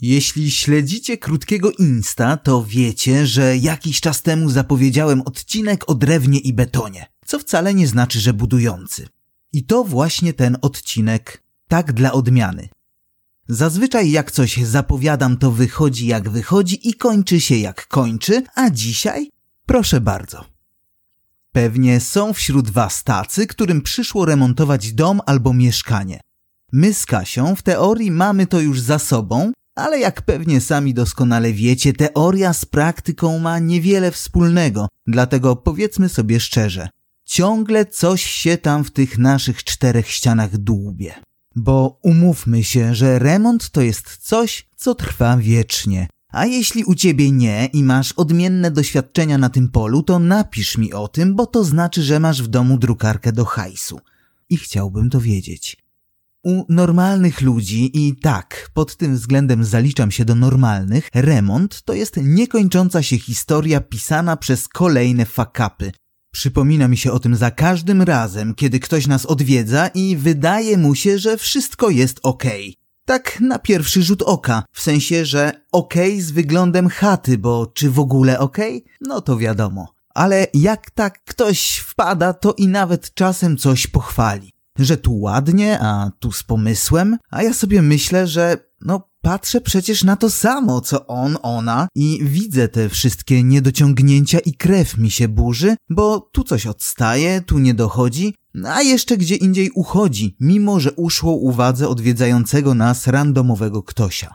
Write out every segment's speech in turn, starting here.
Jeśli śledzicie krótkiego Insta, to wiecie, że jakiś czas temu zapowiedziałem odcinek o drewnie i betonie, co wcale nie znaczy, że budujący. I to właśnie ten odcinek, tak dla odmiany. Zazwyczaj jak coś zapowiadam, to wychodzi jak wychodzi i kończy się jak kończy, a dzisiaj proszę bardzo. Pewnie są wśród was tacy, którym przyszło remontować dom albo mieszkanie. My z Kasią w teorii mamy to już za sobą, ale jak pewnie sami doskonale wiecie, teoria z praktyką ma niewiele wspólnego, dlatego powiedzmy sobie szczerze, ciągle coś się tam w tych naszych czterech ścianach dłubie. Bo umówmy się, że remont to jest coś, co trwa wiecznie. A jeśli u ciebie nie i masz odmienne doświadczenia na tym polu, to napisz mi o tym, bo to znaczy, że masz w domu drukarkę do hajsu. I chciałbym to wiedzieć. U normalnych ludzi, i tak, pod tym względem zaliczam się do normalnych, remont to jest niekończąca się historia pisana przez kolejne fakapy. Przypomina mi się o tym za każdym razem, kiedy ktoś nas odwiedza i wydaje mu się, że wszystko jest ok. Tak na pierwszy rzut oka, w sensie, że ok z wyglądem chaty, bo czy w ogóle ok? No to wiadomo. Ale jak tak ktoś wpada, to i nawet czasem coś pochwali że tu ładnie, a tu z pomysłem, a ja sobie myślę, że no patrzę przecież na to samo, co on, ona i widzę te wszystkie niedociągnięcia i krew mi się burzy, bo tu coś odstaje, tu nie dochodzi, a jeszcze gdzie indziej uchodzi, mimo że uszło uwadze odwiedzającego nas randomowego ktosia.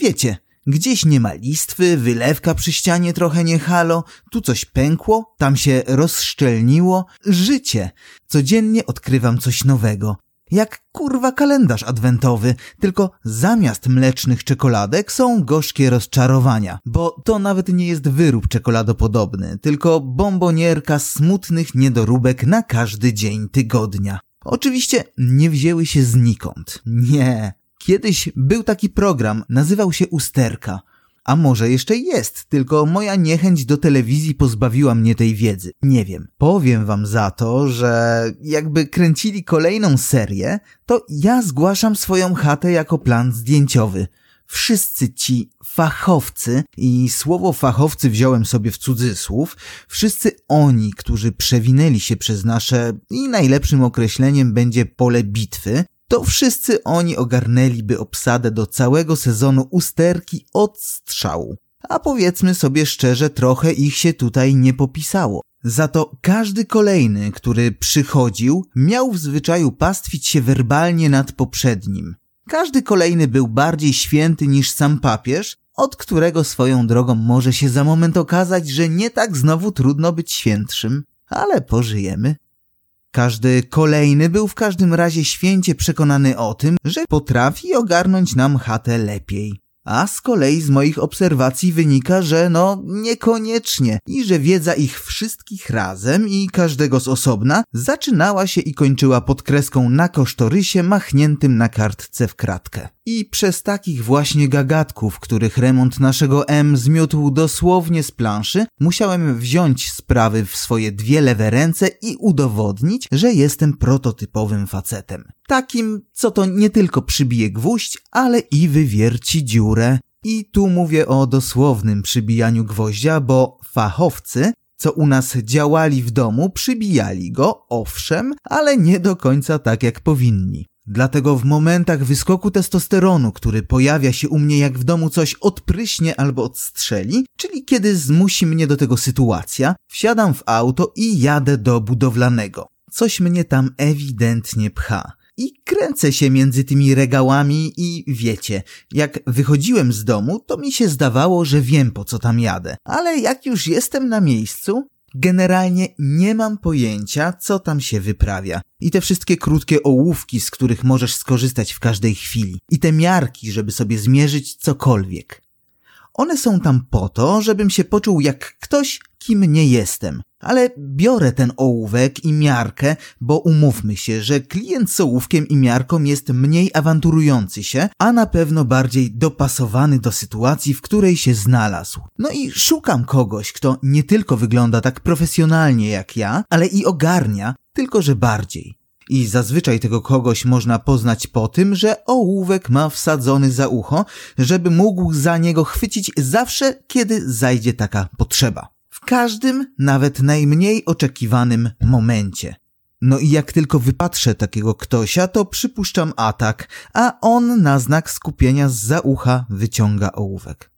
Wiecie, Gdzieś nie ma listwy, wylewka przy ścianie trochę nie halo, tu coś pękło, tam się rozszczelniło. Życie! Codziennie odkrywam coś nowego. Jak kurwa kalendarz adwentowy, tylko zamiast mlecznych czekoladek są gorzkie rozczarowania, bo to nawet nie jest wyrób czekoladopodobny, tylko bombonierka smutnych niedoróbek na każdy dzień tygodnia. Oczywiście nie wzięły się znikąd. Nie, Kiedyś był taki program, nazywał się Usterka. A może jeszcze jest, tylko moja niechęć do telewizji pozbawiła mnie tej wiedzy. Nie wiem. Powiem wam za to, że jakby kręcili kolejną serię, to ja zgłaszam swoją chatę jako plan zdjęciowy. Wszyscy ci fachowcy, i słowo fachowcy wziąłem sobie w cudzysłów, wszyscy oni, którzy przewinęli się przez nasze, i najlepszym określeniem będzie pole bitwy, to wszyscy oni ogarnęliby obsadę do całego sezonu usterki od strzału. A powiedzmy sobie szczerze, trochę ich się tutaj nie popisało. Za to każdy kolejny, który przychodził, miał w zwyczaju pastwić się werbalnie nad poprzednim. Każdy kolejny był bardziej święty niż sam papież, od którego swoją drogą może się za moment okazać, że nie tak znowu trudno być świętszym, ale pożyjemy. Każdy kolejny był w każdym razie święcie przekonany o tym, że potrafi ogarnąć nam chatę lepiej. A z kolei z moich obserwacji wynika, że no niekoniecznie i że wiedza ich wszystkich razem i każdego z osobna zaczynała się i kończyła pod kreską na kosztorysie machniętym na kartce w kratkę. I przez takich właśnie gagatków, których remont naszego M zmiótł dosłownie z planszy, musiałem wziąć sprawy w swoje dwie lewe ręce i udowodnić, że jestem prototypowym facetem. Takim, co to nie tylko przybije gwóźdź, ale i wywierci dziurę. I tu mówię o dosłownym przybijaniu gwoździa, bo fachowcy co u nas działali w domu, przybijali go, owszem, ale nie do końca tak jak powinni. Dlatego w momentach wyskoku testosteronu, który pojawia się u mnie jak w domu coś odpryśnie albo odstrzeli, czyli kiedy zmusi mnie do tego sytuacja, wsiadam w auto i jadę do budowlanego. Coś mnie tam ewidentnie pcha. I kręcę się między tymi regałami i wiecie, jak wychodziłem z domu, to mi się zdawało, że wiem po co tam jadę. Ale jak już jestem na miejscu, Generalnie nie mam pojęcia, co tam się wyprawia. I te wszystkie krótkie ołówki, z których możesz skorzystać w każdej chwili. I te miarki, żeby sobie zmierzyć cokolwiek. One są tam po to, żebym się poczuł jak ktoś, kim nie jestem. Ale biorę ten ołówek i miarkę, bo umówmy się, że klient z ołówkiem i miarką jest mniej awanturujący się, a na pewno bardziej dopasowany do sytuacji, w której się znalazł. No i szukam kogoś, kto nie tylko wygląda tak profesjonalnie jak ja, ale i ogarnia, tylko że bardziej. I zazwyczaj tego kogoś można poznać po tym, że ołówek ma wsadzony za ucho, żeby mógł za niego chwycić zawsze, kiedy zajdzie taka potrzeba. W każdym, nawet najmniej oczekiwanym momencie. No i jak tylko wypatrzę takiego ktośa, to przypuszczam atak, a on na znak skupienia z za ucha wyciąga ołówek.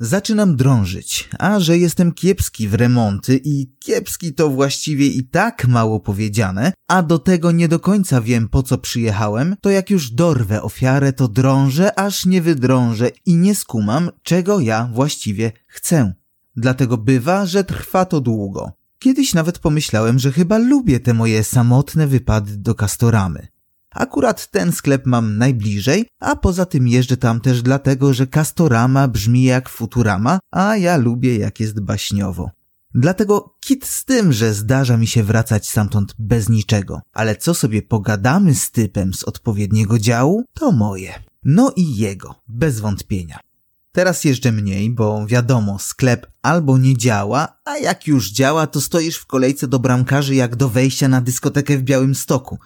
Zaczynam drążyć, a że jestem kiepski w remonty i kiepski to właściwie i tak mało powiedziane, a do tego nie do końca wiem po co przyjechałem, to jak już dorwę ofiarę, to drążę, aż nie wydrążę i nie skumam, czego ja właściwie chcę. Dlatego bywa, że trwa to długo. Kiedyś nawet pomyślałem, że chyba lubię te moje samotne wypady do Kastoramy. Akurat ten sklep mam najbliżej, a poza tym jeżdżę tam też dlatego, że Castorama brzmi jak Futurama, a ja lubię jak jest baśniowo. Dlatego kit z tym, że zdarza mi się wracać stamtąd bez niczego, ale co sobie pogadamy z typem z odpowiedniego działu, to moje. No i jego, bez wątpienia. Teraz jeżdżę mniej, bo wiadomo, sklep albo nie działa, a jak już działa, to stoisz w kolejce do bramkarzy jak do wejścia na dyskotekę w Białym Stoku.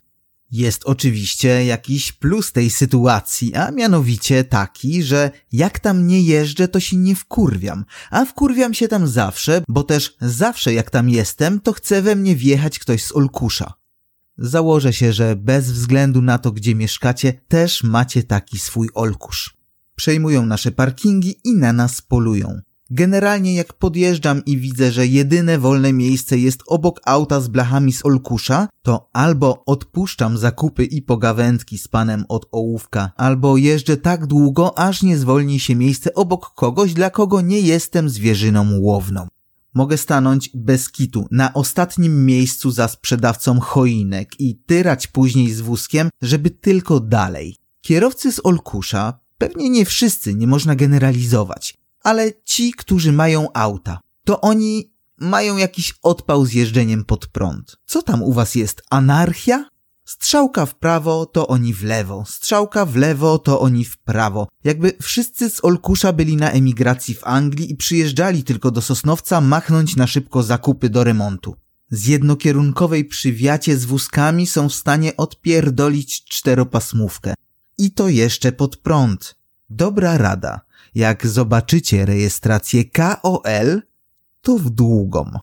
Jest oczywiście jakiś plus tej sytuacji, a mianowicie taki, że jak tam nie jeżdżę, to się nie wkurwiam, a wkurwiam się tam zawsze, bo też zawsze jak tam jestem, to chce we mnie wjechać ktoś z Olkusza. Założę się, że bez względu na to, gdzie mieszkacie, też macie taki swój Olkusz. Przejmują nasze parkingi i na nas polują. Generalnie jak podjeżdżam i widzę, że jedyne wolne miejsce jest obok auta z blachami z Olkusza, to albo odpuszczam zakupy i pogawędki z panem od ołówka, albo jeżdżę tak długo, aż nie zwolni się miejsce obok kogoś, dla kogo nie jestem zwierzyną łowną. Mogę stanąć bez kitu na ostatnim miejscu za sprzedawcą choinek i tyrać później z wózkiem, żeby tylko dalej. Kierowcy z Olkusza, pewnie nie wszyscy, nie można generalizować, ale ci, którzy mają auta, to oni mają jakiś odpał z jeżdżeniem pod prąd. Co tam u was jest? Anarchia? Strzałka w prawo, to oni w lewo. Strzałka w lewo, to oni w prawo. Jakby wszyscy z Olkusza byli na emigracji w Anglii i przyjeżdżali tylko do Sosnowca machnąć na szybko zakupy do remontu. Z jednokierunkowej przywiacie z wózkami są w stanie odpierdolić czteropasmówkę. I to jeszcze pod prąd. Dobra rada. Jak zobaczycie rejestrację KOL, to w długą.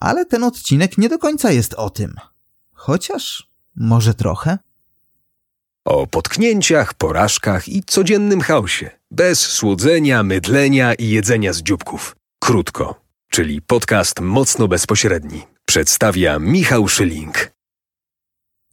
Ale ten odcinek nie do końca jest o tym. Chociaż może trochę. O potknięciach, porażkach i codziennym chaosie. Bez słodzenia, mydlenia i jedzenia z dzióbków. Krótko, czyli podcast mocno bezpośredni. Przedstawia Michał Szyling.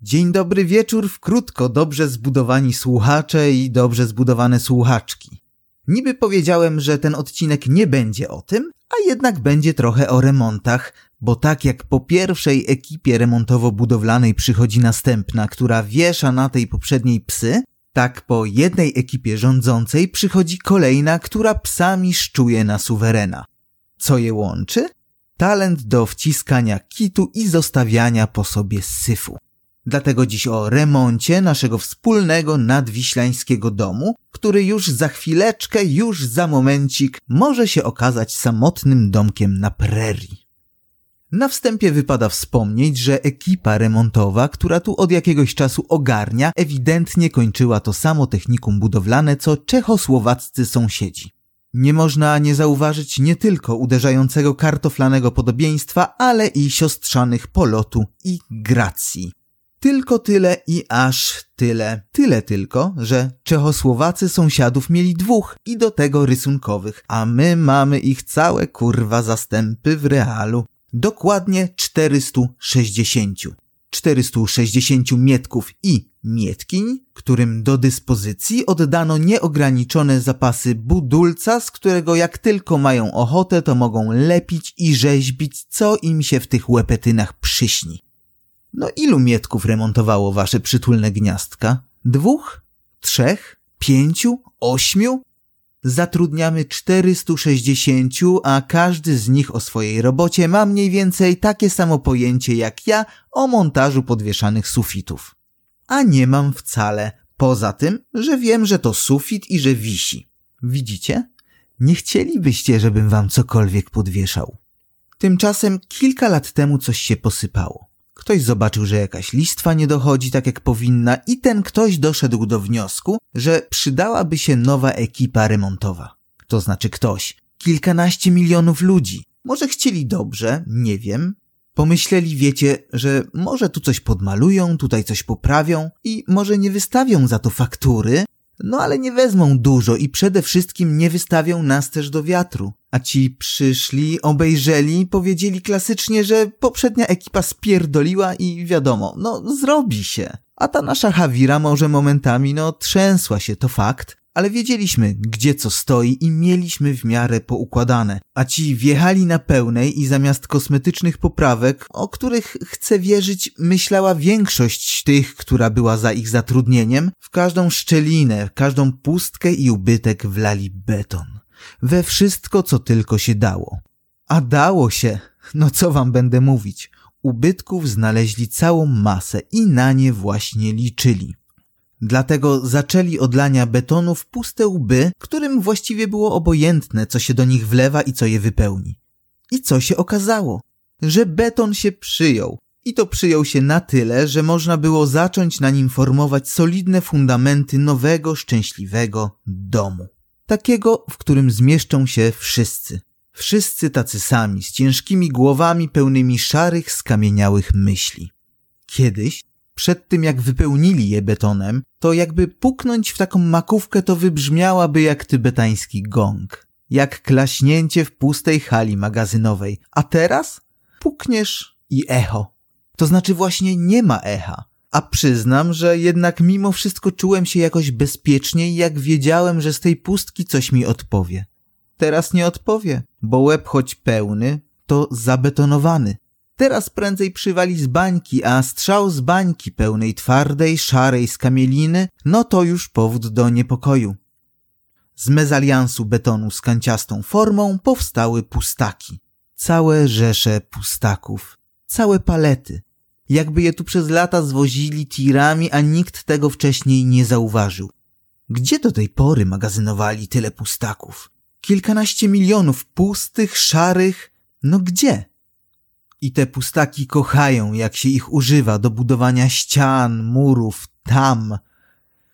Dzień dobry wieczór w krótko dobrze zbudowani słuchacze i dobrze zbudowane słuchaczki. Niby powiedziałem, że ten odcinek nie będzie o tym, a jednak będzie trochę o remontach, bo tak jak po pierwszej ekipie remontowo-budowlanej przychodzi następna, która wiesza na tej poprzedniej psy, tak po jednej ekipie rządzącej przychodzi kolejna, która psami szczuje na suwerena. Co je łączy? Talent do wciskania kitu i zostawiania po sobie syfu. Dlatego dziś o remoncie naszego wspólnego nadwiślańskiego domu, który już za chwileczkę, już za momencik może się okazać samotnym domkiem na prerii. Na wstępie wypada wspomnieć, że ekipa remontowa, która tu od jakiegoś czasu ogarnia, ewidentnie kończyła to samo technikum budowlane co czechosłowaccy sąsiedzi. Nie można nie zauważyć nie tylko uderzającego kartoflanego podobieństwa, ale i siostrzanych polotu i gracji. Tylko tyle i aż tyle. Tyle tylko, że Czechosłowacy sąsiadów mieli dwóch i do tego rysunkowych, a my mamy ich całe kurwa zastępy w realu. Dokładnie 460. 460 mietków i mietkiń, którym do dyspozycji oddano nieograniczone zapasy budulca, z którego jak tylko mają ochotę, to mogą lepić i rzeźbić, co im się w tych łepetynach przyśni. No ilu mietków remontowało wasze przytulne gniazdka? Dwóch? Trzech? Pięciu? Ośmiu? Zatrudniamy 460, a każdy z nich o swojej robocie ma mniej więcej takie samo pojęcie jak ja o montażu podwieszanych sufitów. A nie mam wcale, poza tym, że wiem, że to sufit i że wisi. Widzicie? Nie chcielibyście, żebym wam cokolwiek podwieszał. Tymczasem kilka lat temu coś się posypało. Ktoś zobaczył, że jakaś listwa nie dochodzi tak jak powinna i ten ktoś doszedł do wniosku, że przydałaby się nowa ekipa remontowa. To znaczy ktoś. Kilkanaście milionów ludzi. Może chcieli dobrze, nie wiem. Pomyśleli, wiecie, że może tu coś podmalują, tutaj coś poprawią i może nie wystawią za to faktury, no ale nie wezmą dużo i przede wszystkim nie wystawią nas też do wiatru. A ci przyszli, obejrzeli, powiedzieli klasycznie, że poprzednia ekipa spierdoliła i wiadomo, no zrobi się. A ta nasza Hawira może momentami, no trzęsła się, to fakt, ale wiedzieliśmy, gdzie co stoi i mieliśmy w miarę poukładane. A ci wjechali na pełnej i zamiast kosmetycznych poprawek, o których chcę wierzyć, myślała większość tych, która była za ich zatrudnieniem, w każdą szczelinę, każdą pustkę i ubytek wlali beton. We wszystko, co tylko się dało. A dało się, no co wam będę mówić. Ubytków znaleźli całą masę i na nie właśnie liczyli. Dlatego zaczęli odlania betonu w puste łby, którym właściwie było obojętne, co się do nich wlewa i co je wypełni. I co się okazało? Że beton się przyjął. I to przyjął się na tyle, że można było zacząć na nim formować solidne fundamenty nowego, szczęśliwego domu. Takiego, w którym zmieszczą się wszyscy. Wszyscy tacy sami, z ciężkimi głowami pełnymi szarych, skamieniałych myśli. Kiedyś przed tym jak wypełnili je betonem, to jakby puknąć w taką makówkę to wybrzmiałaby jak tybetański gong. Jak klaśnięcie w pustej hali magazynowej. A teraz pukniesz i echo. To znaczy właśnie nie ma echa. A przyznam, że jednak mimo wszystko czułem się jakoś bezpieczniej, jak wiedziałem, że z tej pustki coś mi odpowie. Teraz nie odpowie, bo łeb choć pełny, to zabetonowany. Teraz prędzej przywali z bańki, a strzał z bańki pełnej twardej, szarej skamieliny, no to już powód do niepokoju. Z mezaliansu betonu z kanciastą formą powstały pustaki. Całe rzesze pustaków. Całe palety. Jakby je tu przez lata zwozili tirami, a nikt tego wcześniej nie zauważył. Gdzie do tej pory magazynowali tyle pustaków? Kilkanaście milionów pustych, szarych. No gdzie? I te pustaki kochają, jak się ich używa do budowania ścian, murów, tam.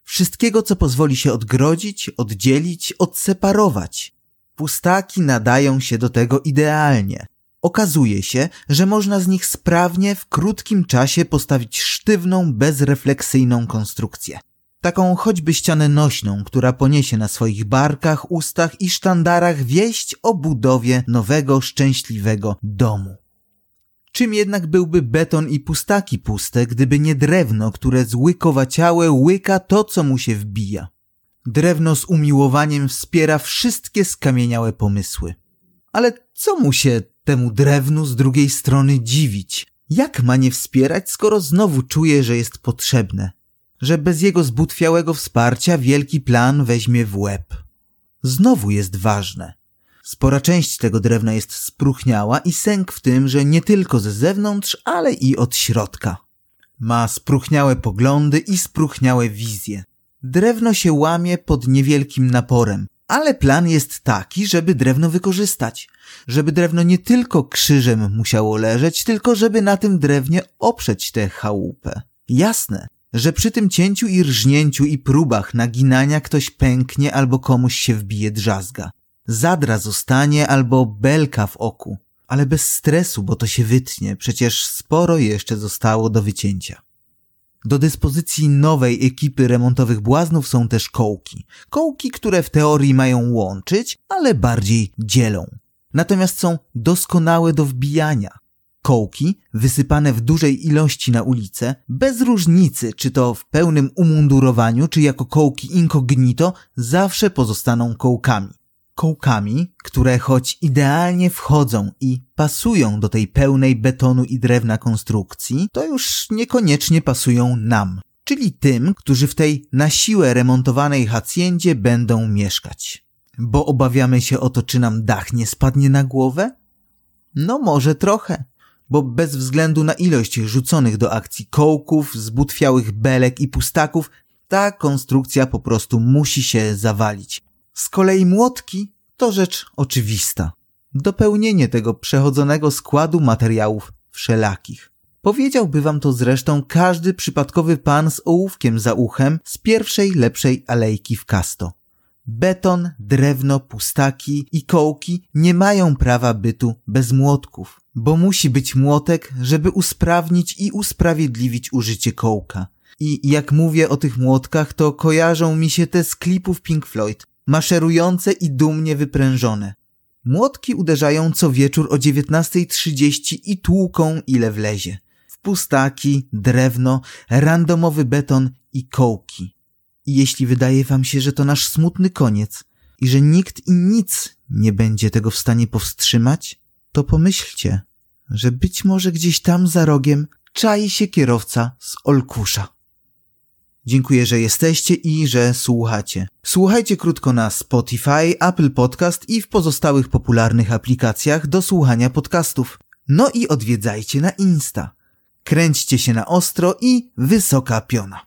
Wszystkiego, co pozwoli się odgrodzić, oddzielić, odseparować. Pustaki nadają się do tego idealnie. Okazuje się, że można z nich sprawnie w krótkim czasie postawić sztywną, bezrefleksyjną konstrukcję. Taką choćby ścianę nośną, która poniesie na swoich barkach, ustach i sztandarach wieść o budowie nowego, szczęśliwego domu. Czym jednak byłby beton i pustaki puste, gdyby nie drewno, które złykowaciałe łyka to, co mu się wbija. Drewno z umiłowaniem wspiera wszystkie skamieniałe pomysły. Ale co mu się temu drewnu z drugiej strony dziwić? Jak ma nie wspierać, skoro znowu czuje, że jest potrzebne? Że bez jego zbutwiałego wsparcia wielki plan weźmie w łeb. Znowu jest ważne. Spora część tego drewna jest spruchniała i sęk w tym, że nie tylko ze zewnątrz, ale i od środka. Ma spruchniałe poglądy i spruchniałe wizje. Drewno się łamie pod niewielkim naporem, ale plan jest taki, żeby drewno wykorzystać. Żeby drewno nie tylko krzyżem musiało leżeć, tylko żeby na tym drewnie oprzeć tę chałupę. Jasne, że przy tym cięciu i rżnięciu i próbach naginania ktoś pęknie albo komuś się wbije drzazga zadra zostanie albo belka w oku, ale bez stresu, bo to się wytnie, przecież sporo jeszcze zostało do wycięcia. Do dyspozycji nowej ekipy remontowych błaznów są też kołki. Kołki, które w teorii mają łączyć, ale bardziej dzielą. Natomiast są doskonałe do wbijania. Kołki, wysypane w dużej ilości na ulicę, bez różnicy, czy to w pełnym umundurowaniu, czy jako kołki incognito, zawsze pozostaną kołkami kołkami, które choć idealnie wchodzą i pasują do tej pełnej betonu i drewna konstrukcji, to już niekoniecznie pasują nam, czyli tym, którzy w tej na siłę remontowanej hacjendzie będą mieszkać. Bo obawiamy się o to, czy nam dach nie spadnie na głowę? No może trochę, bo bez względu na ilość rzuconych do akcji kołków, zbutwiałych belek i pustaków, ta konstrukcja po prostu musi się zawalić. Z kolei młotki to rzecz oczywista. Dopełnienie tego przechodzonego składu materiałów wszelakich. Powiedziałby wam to zresztą każdy przypadkowy pan z ołówkiem za uchem z pierwszej lepszej alejki w Kasto. Beton, drewno, pustaki i kołki nie mają prawa bytu bez młotków, bo musi być młotek, żeby usprawnić i usprawiedliwić użycie kołka. I jak mówię o tych młotkach, to kojarzą mi się te z klipów Pink Floyd, maszerujące i dumnie wyprężone. Młotki uderzają co wieczór o 19.30 i tłuką ile wlezie. W pustaki, drewno, randomowy beton i kołki. I jeśli wydaje wam się, że to nasz smutny koniec i że nikt i nic nie będzie tego w stanie powstrzymać, to pomyślcie, że być może gdzieś tam za rogiem czai się kierowca z Olkusza. Dziękuję, że jesteście i że słuchacie. Słuchajcie krótko na Spotify, Apple Podcast i w pozostałych popularnych aplikacjach do słuchania podcastów. No i odwiedzajcie na Insta. Kręćcie się na ostro i wysoka piona.